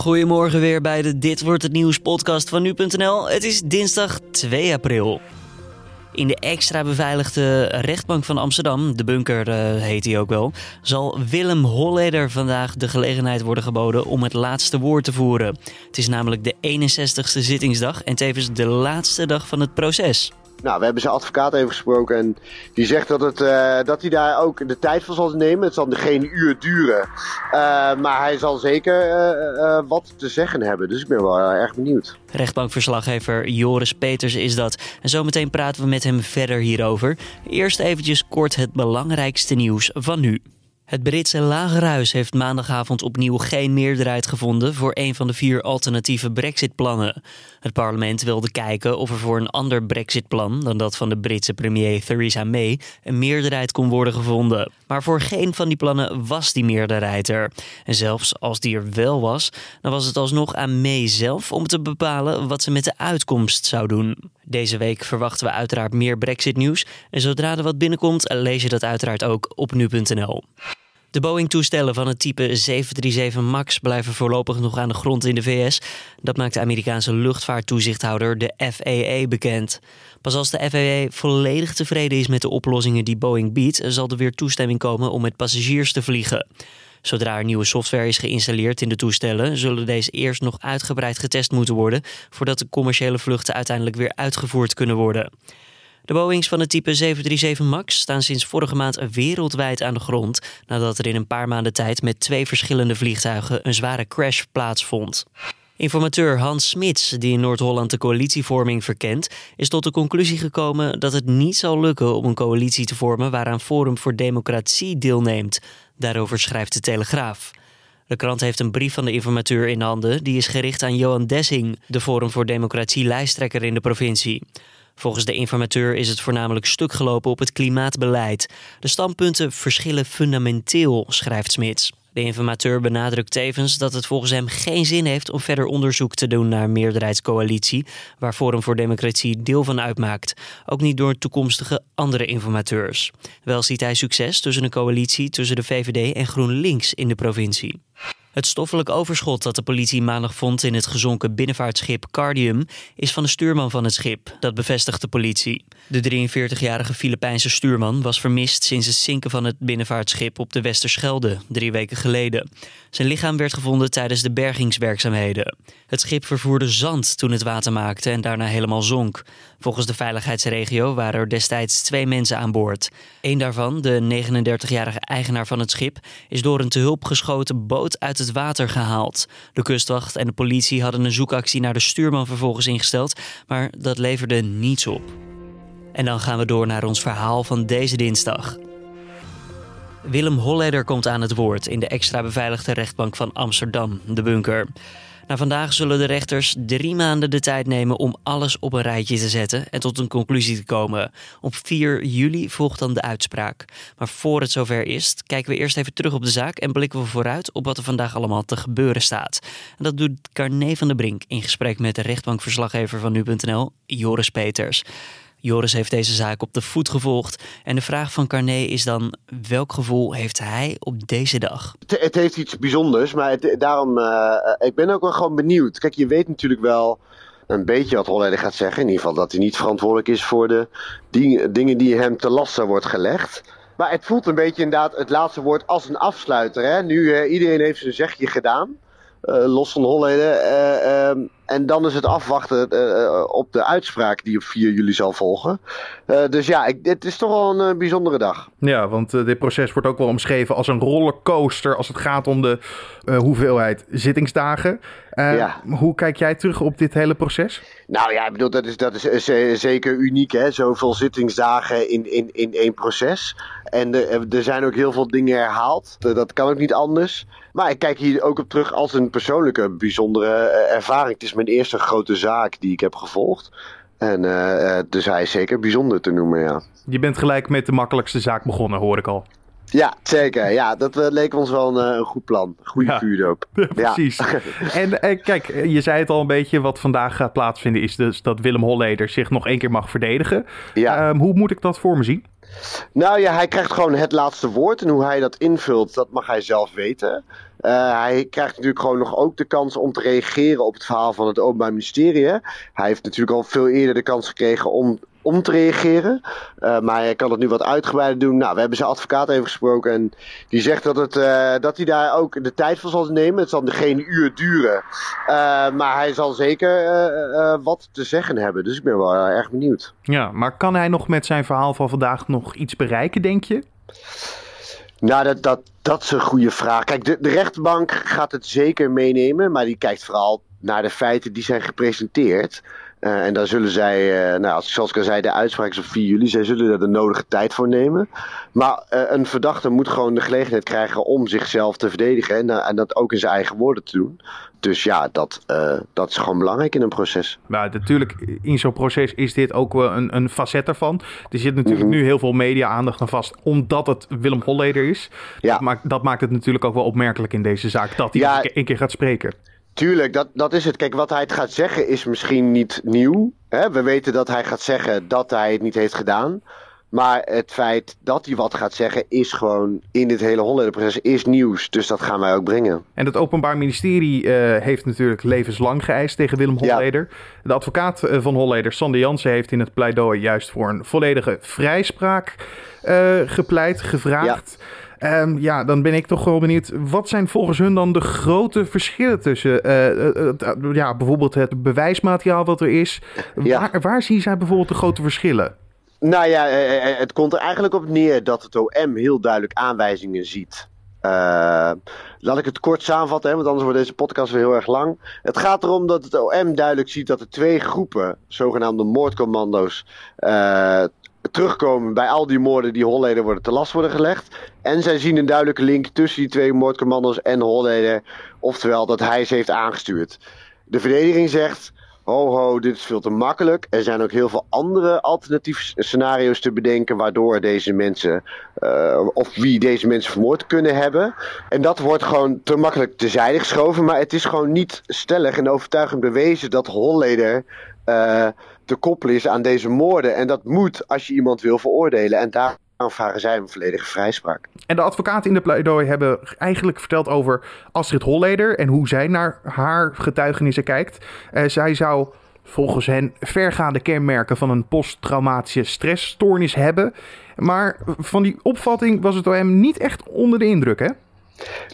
Goedemorgen weer bij de Dit Wordt Het Nieuws podcast van Nu.nl. Het is dinsdag 2 april. In de extra beveiligde rechtbank van Amsterdam, de bunker uh, heet die ook wel, zal Willem Holleder vandaag de gelegenheid worden geboden om het laatste woord te voeren. Het is namelijk de 61ste zittingsdag en tevens de laatste dag van het proces. Nou, we hebben zijn advocaat even gesproken en die zegt dat, het, uh, dat hij daar ook de tijd voor zal nemen. Het zal geen uur duren, uh, maar hij zal zeker uh, wat te zeggen hebben. Dus ik ben wel erg benieuwd. Rechtbankverslaggever Joris Peters is dat. En zometeen praten we met hem verder hierover. Eerst eventjes kort het belangrijkste nieuws van nu. Het Britse Lagerhuis heeft maandagavond opnieuw geen meerderheid gevonden voor een van de vier alternatieve Brexit-plannen. Het parlement wilde kijken of er voor een ander Brexit-plan dan dat van de Britse premier Theresa May een meerderheid kon worden gevonden. Maar voor geen van die plannen was die meerderheid er. En zelfs als die er wel was, dan was het alsnog aan May zelf om te bepalen wat ze met de uitkomst zou doen. Deze week verwachten we uiteraard meer Brexit-nieuws. En zodra er wat binnenkomt, lees je dat uiteraard ook op nu.nl. De Boeing-toestellen van het type 737 MAX blijven voorlopig nog aan de grond in de VS. Dat maakt de Amerikaanse luchtvaarttoezichthouder, de FAA, bekend. Pas als de FAA volledig tevreden is met de oplossingen die Boeing biedt, zal er weer toestemming komen om met passagiers te vliegen. Zodra er nieuwe software is geïnstalleerd in de toestellen, zullen deze eerst nog uitgebreid getest moeten worden voordat de commerciële vluchten uiteindelijk weer uitgevoerd kunnen worden. De Boeings van het type 737 MAX staan sinds vorige maand wereldwijd aan de grond nadat er in een paar maanden tijd met twee verschillende vliegtuigen een zware crash plaatsvond. Informateur Hans Smits, die in Noord-Holland de coalitievorming verkent, is tot de conclusie gekomen dat het niet zal lukken om een coalitie te vormen waaraan Forum voor Democratie deelneemt. Daarover schrijft de Telegraaf. De krant heeft een brief van de informateur in handen, die is gericht aan Johan Dessing, de Forum voor Democratie lijsttrekker in de provincie. Volgens de informateur is het voornamelijk stuk gelopen op het klimaatbeleid. De standpunten verschillen fundamenteel, schrijft Smits. De informateur benadrukt tevens dat het volgens hem geen zin heeft om verder onderzoek te doen naar meerderheidscoalitie, waar Forum voor Democratie deel van uitmaakt. Ook niet door toekomstige andere informateurs. Wel ziet hij succes tussen een coalitie tussen de VVD en GroenLinks in de provincie. Het stoffelijk overschot dat de politie maandag vond in het gezonken binnenvaartschip Cardium is van de stuurman van het schip. Dat bevestigt de politie. De 43-jarige Filipijnse stuurman was vermist sinds het zinken van het binnenvaartschip op de Westerschelde drie weken geleden. Zijn lichaam werd gevonden tijdens de bergingswerkzaamheden. Het schip vervoerde zand toen het water maakte en daarna helemaal zonk. Volgens de veiligheidsregio waren er destijds twee mensen aan boord. Eén daarvan, de 39-jarige eigenaar van het schip, is door een te hulp geschoten boot uit het water gehaald. De kustwacht en de politie hadden een zoekactie naar de stuurman vervolgens ingesteld, maar dat leverde niets op. En dan gaan we door naar ons verhaal van deze dinsdag. Willem Holleder komt aan het woord in de extra beveiligde rechtbank van Amsterdam, de bunker. Na vandaag zullen de rechters drie maanden de tijd nemen om alles op een rijtje te zetten en tot een conclusie te komen. Op 4 juli volgt dan de uitspraak. Maar voor het zover is, kijken we eerst even terug op de zaak en blikken we vooruit op wat er vandaag allemaal te gebeuren staat. En dat doet Carné van der Brink in gesprek met de rechtbankverslaggever van nu.nl, Joris Peters. Joris heeft deze zaak op de voet gevolgd. En de vraag van Carné is dan: welk gevoel heeft hij op deze dag? Het, het heeft iets bijzonders, maar het, daarom. Uh, ik ben ook wel gewoon benieuwd. Kijk, je weet natuurlijk wel een beetje wat Holleder gaat zeggen. In ieder geval dat hij niet verantwoordelijk is voor de dingen die hem te lasten wordt gelegd. Maar het voelt een beetje inderdaad het laatste woord als een afsluiter. Hè? Nu uh, iedereen heeft zijn zegje gedaan. Los van Holleder. Uh, uh, en dan is het afwachten op de uitspraak die op 4 juli zal volgen. dus ja, ik, het is toch wel een bijzondere dag. Ja, want dit proces wordt ook wel omschreven als een rollercoaster als het gaat om de hoeveelheid zittingsdagen. Ja. Hoe kijk jij terug op dit hele proces? Nou ja, ik bedoel, dat is, dat is zeker uniek, hè? Zoveel zittingsdagen in, in, in één proces. En er zijn ook heel veel dingen herhaald. Dat kan ook niet anders. Maar ik kijk hier ook op terug als een persoonlijke bijzondere ervaring. Het is mijn eerste grote zaak die ik heb gevolgd. En uh, dus hij is zeker bijzonder te noemen, ja. Je bent gelijk met de makkelijkste zaak begonnen, hoor ik al. Ja, zeker. Ja, dat uh, leek ons wel een, een goed plan. Goede ja. vuurdoop. Ja, precies. en eh, kijk, je zei het al een beetje. Wat vandaag gaat plaatsvinden is dus dat Willem Holleder zich nog één keer mag verdedigen. Ja. Um, hoe moet ik dat voor me zien? Nou ja, hij krijgt gewoon het laatste woord. En hoe hij dat invult, dat mag hij zelf weten. hij krijgt natuurlijk gewoon nog ook de kans om te reageren op het verhaal van het Openbaar Ministerie. Hij heeft natuurlijk al veel eerder de kans gekregen om om te reageren. Uh, maar hij kan het nu wat uitgebreider doen. Nou, we hebben zijn advocaat even gesproken. En die zegt dat, het, uh, dat hij daar ook de tijd voor zal nemen. Het zal geen uur duren. Uh, maar hij zal zeker wat te zeggen hebben. Dus ik ben wel erg benieuwd. Ja, maar kan hij nog met zijn verhaal van vandaag nog iets bereiken, denk je? Nou, dat, dat, dat is een goede vraag. Kijk, de, de rechtbank gaat het zeker meenemen. Maar die kijkt vooral naar de feiten die zijn gepresenteerd. Uh, en daar zullen zij, uh, nou, zoals ik al zei, de uitspraak is op 4 juli. Zij zullen er de nodige tijd voor nemen. Maar uh, een verdachte moet gewoon de gelegenheid krijgen om zichzelf te verdedigen. En, en dat ook in zijn eigen woorden te doen. Dus ja, dat, dat is gewoon belangrijk in een proces. Maar natuurlijk, in zo'n proces is dit ook een, een facet ervan. Er zit natuurlijk mm -hmm. nu heel veel media-aandacht aan vast, omdat het Willem Holleder is. Ja. Dat, maakt, dat maakt het natuurlijk ook wel opmerkelijk in deze zaak, dat hij ja. een keer gaat spreken. Tuurlijk, dat, dat is het. Kijk, wat hij het gaat zeggen is misschien niet nieuw. Hè? We weten dat hij gaat zeggen dat hij het niet heeft gedaan. Maar het feit dat hij wat gaat zeggen is gewoon in dit hele Holleder-proces is nieuws. Dus dat gaan wij ook brengen. En het Openbaar Ministerie uh, heeft natuurlijk levenslang geëist tegen Willem Holleder. Ja. De advocaat eh, van Holleder, Sander Jansen, heeft in het pleidooi juist voor een volledige vrijspraak uh, gepleit, gevraagd. Ja. Um, ja, dan ben ik toch wel benieuwd. Wat zijn volgens hun dan de grote verschillen tussen uh, uh, ja, bijvoorbeeld het bewijsmateriaal wat er is? Ja. Waar, waar zien zij bijvoorbeeld de grote verschillen? Nou ja, het komt er eigenlijk op neer dat het OM heel duidelijk aanwijzingen ziet. Uh, laat ik het kort samenvatten, hè, want anders wordt deze podcast weer heel erg lang. Het gaat erom dat het OM duidelijk ziet dat er twee groepen, zogenaamde moordcommando's, uh, terugkomen bij al die moorden die Holleder worden te last worden gelegd. En zij zien een duidelijke link tussen die twee moordcommando's en Holleder. Oftewel dat hij ze heeft aangestuurd. De verdediging zegt: ho ho, dit is veel te makkelijk. Er zijn ook heel veel andere alternatieve scenario's te bedenken waardoor deze mensen, uh, of wie deze mensen vermoord kunnen hebben. En dat wordt gewoon te makkelijk tezijde geschoven, maar het is gewoon niet stellig en overtuigend bewezen dat Holleder uh, te koppelen is aan deze moorden. En dat moet als je iemand wil veroordelen. En daar vragen zij een volledige vrijspraak. En de advocaten in de pleidooi hebben eigenlijk verteld over Astrid Holleder en hoe zij naar haar getuigenissen kijkt. Uh, zij zou volgens hen vergaande kenmerken van een posttraumatische stressstoornis hebben. Maar van die opvatting was het OM niet echt onder de indruk, hè?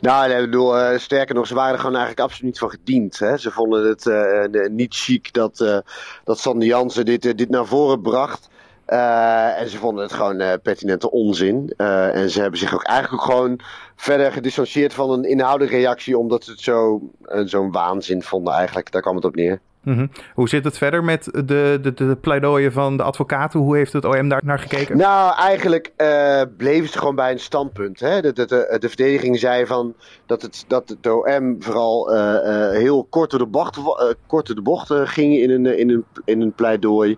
Nou, ik bedoel, uh, sterker nog, ze waren er gewoon eigenlijk absoluut niet van gediend. Hè? Ze vonden het uh, niet chic dat, uh, dat Sander Jansen dit, dit naar voren bracht. en ze vonden het gewoon pertinente onzin. en ze hebben zich ook eigenlijk ook gewoon verder gedistanceerd van een inhoudelijke reactie, omdat ze het zo, zo'n waanzin vonden eigenlijk. Daar kwam het op neer. -hmm. Hoe zit het verder met de, de, de pleidooien van de advocaten? Hoe heeft het OM daar naar gekeken? Nou, eigenlijk uh, bleven ze gewoon bij een standpunt. Hè? De, de, de, de, verdediging zei van dat, het, dat het OM vooral uh, heel kort door de bocht, kort de bocht ging in een, in een, in een pleidooi.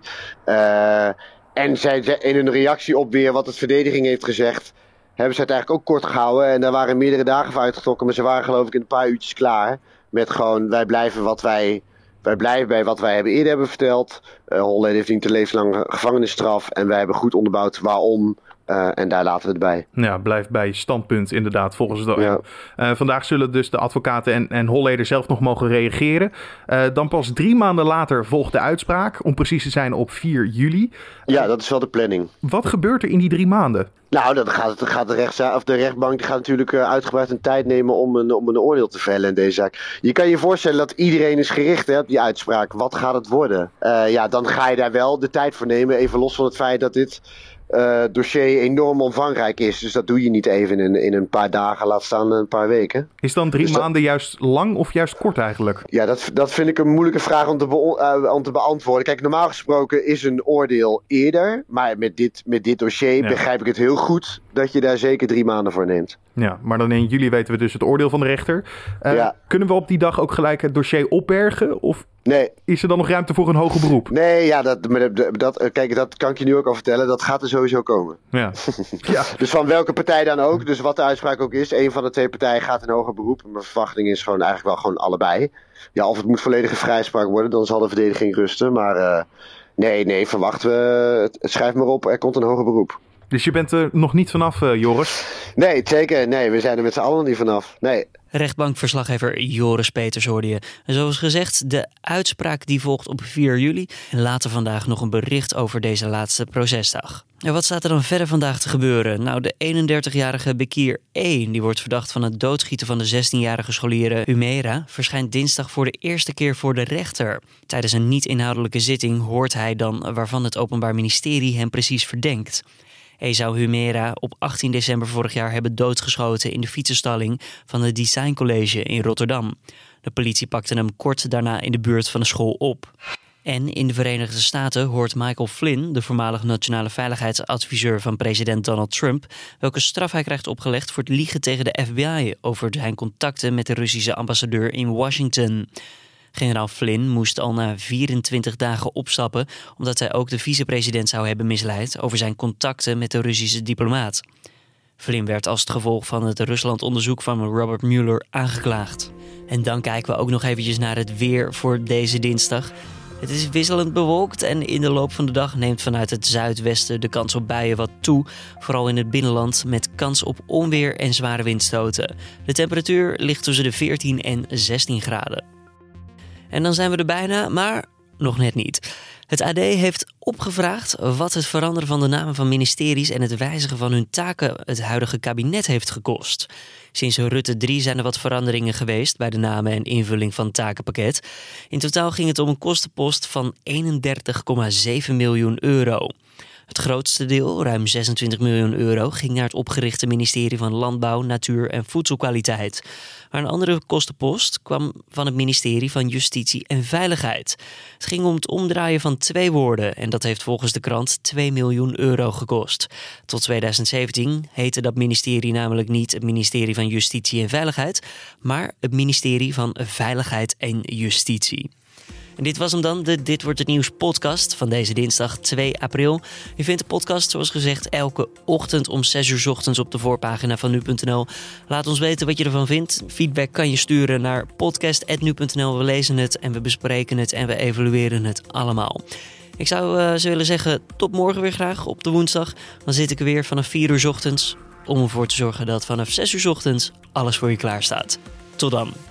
en zij, in een reactie op weer wat de verdediging heeft gezegd hebben ze het eigenlijk ook kort gehouden. En daar waren meerdere dagen voor uitgetrokken. Maar ze waren geloof ik in een paar uurtjes klaar. Met gewoon, wij blijven wat wij wij blijven bij wat wij hebben eerder hebben verteld. Uh, heeft niet een levenslange gevangenisstraf. En wij hebben goed onderbouwd waarom. Uh, en daar laten we het bij. Ja, blijft bij standpunt inderdaad volgens de ja. uh, vandaag zullen dus de advocaten en, en Holleder zelf nog mogen reageren. Uh, dan pas drie maanden later volgt de uitspraak, om precies te zijn op 4 juli. Ja, dat is wel de planning. Wat gebeurt er in die drie maanden? Nou, dan gaat, gaat de, rechtszaak, of de rechtbank die gaat natuurlijk uitgebreid een tijd nemen om een, om een oordeel te vellen in deze zaak. Je kan je voorstellen dat iedereen is gericht hè, op die uitspraak. Wat gaat het worden? ja, dan ga je daar wel de tijd voor nemen. Even los van het feit dat dit uh, dossier enorm omvangrijk is. Dus dat doe je niet even in, in een paar dagen, laat staan een paar weken. Is dan drie dus maanden juist lang of juist kort eigenlijk? Ja, dat, dat vind ik een moeilijke vraag om te, uh, om te beantwoorden. Kijk, normaal gesproken is een oordeel eerder. Maar met dit, met dit dossier ja. begrijp ik het heel goed dat je daar zeker drie maanden voor neemt. Ja, maar dan in juli weten we dus het oordeel van de rechter. Uh, ja. Kunnen we op die dag ook gelijk het dossier opbergen? Of Nee. Is er dan nog ruimte voor een hoger beroep? Nee, ja, dat, dat, kijk, dat kan ik je nu ook al vertellen. Dat gaat er sowieso komen. Ja. ja. Dus van welke partij dan ook, dus wat de uitspraak ook is, een van de twee partijen gaat een hoger beroep. Mijn verwachting is gewoon eigenlijk wel gewoon allebei. Ja, of het moet volledige vrijspraak worden, dan zal de verdediging rusten. Maar uh, nee, nee, verwachten we. Schrijf maar op, er komt een hoger beroep. Dus je bent er nog niet vanaf, Joris? Nee, zeker. Nee, we zijn er met z'n allen niet vanaf. Nee. Rechtbankverslaggever Joris Peters hoorde je. En zoals gezegd, de uitspraak die volgt op 4 juli. En later vandaag nog een bericht over deze laatste procesdag. En wat staat er dan verder vandaag te gebeuren? Nou, de 31-jarige Bekir E, die wordt verdacht van het doodschieten van de 16-jarige scholier Humera, verschijnt dinsdag voor de eerste keer voor de rechter. Tijdens een niet-inhoudelijke zitting hoort hij dan waarvan het Openbaar Ministerie hem precies verdenkt. Esau Humera op 18 december vorig jaar hebben doodgeschoten in de fietsenstalling van het Design College in Rotterdam. De politie pakte hem kort daarna in de buurt van de school op. En in de Verenigde Staten hoort Michael Flynn, de voormalig nationale veiligheidsadviseur van president Donald Trump, welke straf hij krijgt opgelegd voor het liegen tegen de FBI over zijn contacten met de Russische ambassadeur in Washington. Generaal Flynn moest al na 24 dagen opstappen omdat hij ook de vicepresident zou hebben misleid over zijn contacten met de Russische diplomaat. Flynn werd als het gevolg van het Rusland-onderzoek van Robert Mueller aangeklaagd. En dan kijken we ook nog eventjes naar het weer voor deze dinsdag. Het is wisselend bewolkt en in de loop van de dag neemt vanuit het zuidwesten de kans op buien wat toe. Vooral in het binnenland met kans op onweer en zware windstoten. De temperatuur ligt tussen de 14 en 16 graden. En dan zijn we er bijna, maar nog net niet. Het AD heeft opgevraagd wat het veranderen van de namen van ministeries en het wijzigen van hun taken het huidige kabinet heeft gekost. Sinds Rutte 3 zijn er wat veranderingen geweest bij de namen en invulling van het takenpakket. In totaal ging het om een kostenpost van 31,7 miljoen euro. Het grootste deel, ruim 26 miljoen euro, ging naar het opgerichte ministerie van Landbouw, Natuur en Voedselkwaliteit. Maar een andere kostenpost kwam van het ministerie van Justitie en Veiligheid. Het ging om het omdraaien van twee woorden en dat heeft volgens de krant 2 miljoen euro gekost. Tot 2017 heette dat ministerie namelijk niet het ministerie van Justitie en Veiligheid, maar het ministerie van Veiligheid en Justitie. En dit was hem dan, de Dit Wordt Het Nieuws podcast van deze dinsdag 2 april. Je vindt de podcast zoals gezegd elke ochtend om 6 uur ochtends op de voorpagina van nu.nl. Laat ons weten wat je ervan vindt. Feedback kan je sturen naar podcast.nu.nl. We lezen het en we bespreken het en we evalueren het allemaal. Ik zou uh, willen zeggen, tot morgen weer graag op de woensdag. Dan zit ik er weer vanaf 4 uur ochtends om ervoor te zorgen dat vanaf 6 uur ochtends alles voor je klaar staat. Tot dan.